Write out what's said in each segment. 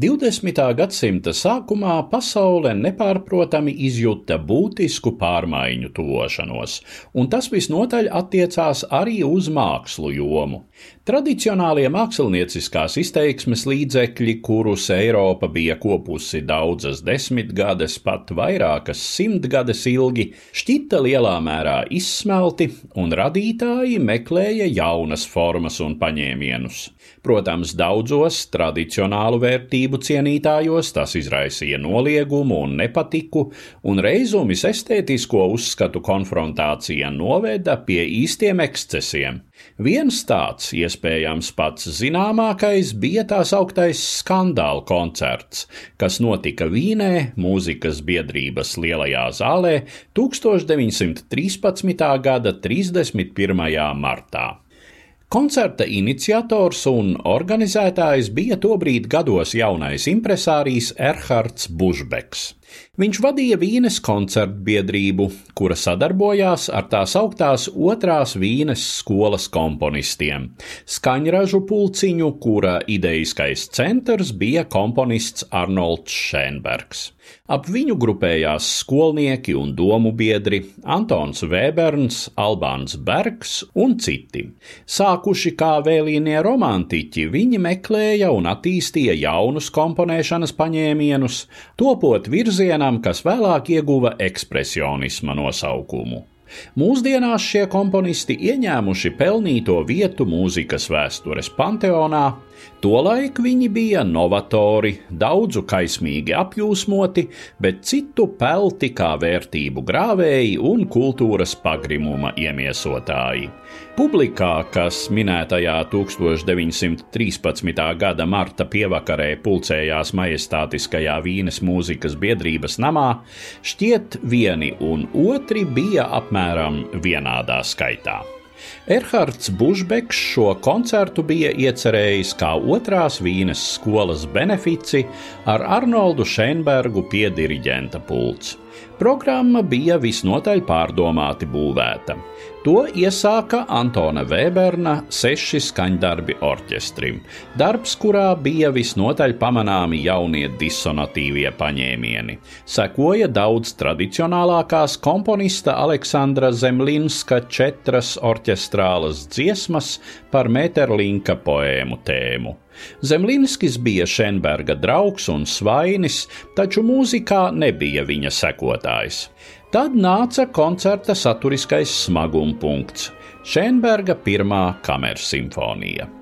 20. gadsimta sākumā pasaule nepārprotami izjuta būtisku pārmaiņu tuvošanos, un tas visnotaļ attiecās arī uz mākslu jomu. Tradicionālie mākslinieckās izteiksmes līdzekļi, kurus Eiropa bija kopusi daudzas desmitgades, pat vairākas simtgades ilgi, šķita lielā mērā izsmelti, un radītāji meklēja jaunas formas un paņēmienus. Protams, daudzos tradicionālu vērtību cienītājos tas izraisīja noliegumu un nepatiku, un reizumis estētisko uzskatu konfrontācija noveda pie īstiem ekscesiem. Viens tāds, iespējams pats zināmākais, bija tās augtais skandāla koncerts, kas notika Vīnē, mūzikas biedrības lielajā zālē 1913. gada 31. martā. Koncerta iniciators un organizētājs bija tobrīd gados jaunais impresārijs Erhards Bušbeks. Viņš vadīja Vīnes koncertbiedrību, kura sadarbojās ar tās augtās otrās Vīnes skolas komponistiem. Skaņražu pulciņu, kura idejiskais centrs bija komponists Arnolds Šēnbergs. Ap viņu grupējās skolnieki un domu biedri Antons Vēberns, Albāns Bergs un citi. Sākuši kā vēlīnie romantiķi, viņi meklēja un attīstīja jaunus komponēšanas paņēmienus, topot virzienam, kas vēlāk ieguva ekspresionisma nosaukumu. Mūsdienās šie komponisti ieņēmuši pelnīto vietu mūzikas vēstures panteonā, Tolaik viņi bija novatori, daudzu kaismīgi apjūsmoti, bet citu pelti kā vērtību grāvēji un kultūras pagrimuma iemiesotāji. Publikā, kas minētajā 1913. gada marta pievakarē pulcējās majestātiskajā Vīnes mūzikas biedrības namā, šķiet vieni un otri bija apmēram vienādā skaitā. Erhards Bušbeks šo koncertu bija iecerējis kā otrās Vīnes skolas benefici ar Arnoldu Šeinbergu pie diriģenta pults. Programma bija visnotaļ pārdomāti būvēta. To iesāka Antona Vēberna seši skaņdarbi orķestrim, darbs, kurā bija visnotaļ pamanāmi jaunie disonatīvie paņēmieni. Sekoja daudz tradicionālākās komponista Aleksandra Zemlinska četras orķestrālas dziesmas par Meterlinka poēmu tēmu. Zemlinskis bija Šenberga draugs un svainis, taču mūzikā nebija viņa sekotājs. Tad nāca koncerta saturiskais smaguma punkts - Šenberga pirmā kamersimfonija.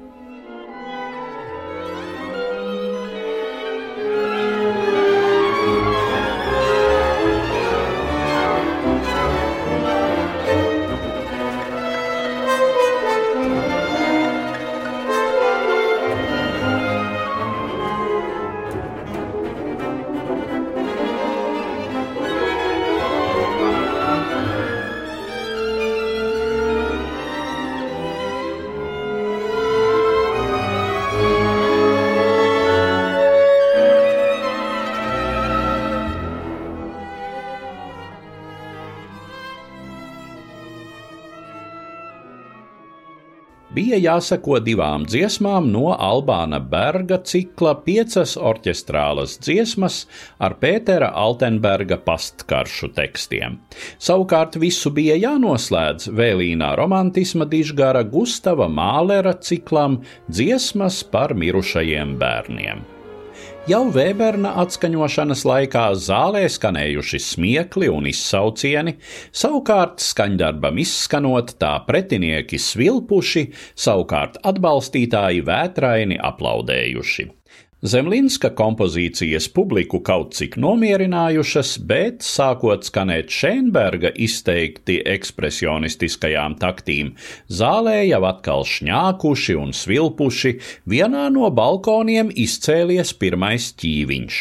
Bija jāsako divām dziesmām no Albāna Berga cikla piecas orķestrālas dziesmas ar Pētera Altenberga pastkaršu tekstiem. Savukārt visu bija jānoslēdz vēlīnā romantisma dižgara Gustava Mālera ciklam dziesmas par mirušajiem bērniem. Jau Vēberna atskaņošanas laikā zālē skanējuši smiekli un izsaucieni, savukārt skaņdarbam izskanot tā pretinieki svilpuši, savukārt atbalstītāji vētraini aplaudējuši. Zemlinska kompozīcijas publiku kaut cik nomierinājušas, bet, sākot skanēt Šēnberga izteikti ekspresionistiskajām taktīm, zālē jau atkal šņākuši un svilpuši, vienā no balkoniem izcēlies pirmais ķīviņš.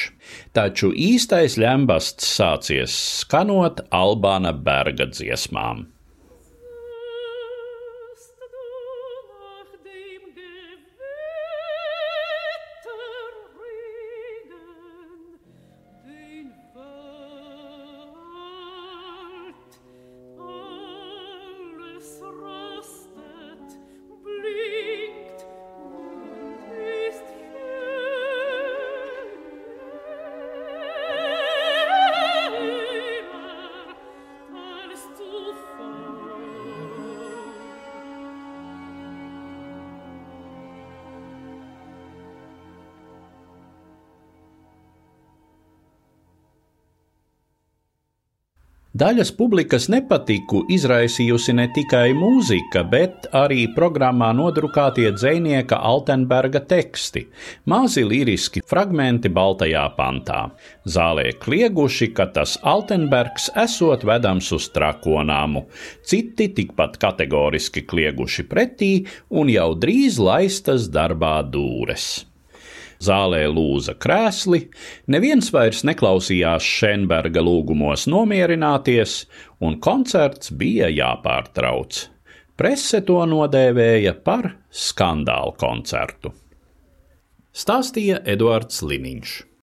Taču īstais ļembasts sācies skanot Albāna Berga dziesmām. Daļas publikas nepatiku izraisījusi ne tikai mūzika, bet arī programmā nodrukātie dzinieka Altenberga teksti, mazi liriski fragmenti Baltajā pantā. Zālē klieguši, ka tas Altenbergs esot vedams uz trakonāmu, citi tikpat kategoriski klieguši pretī un jau drīz laistas darbā dūres. Zālē lūza krēsli, neviens vairs neklausījās Šenberga lūgumos nomierināties, un koncerts bija jāpārtrauc. Prese to nodēvēja par skandālu koncertu. Stāstīja Eduards Liniņš.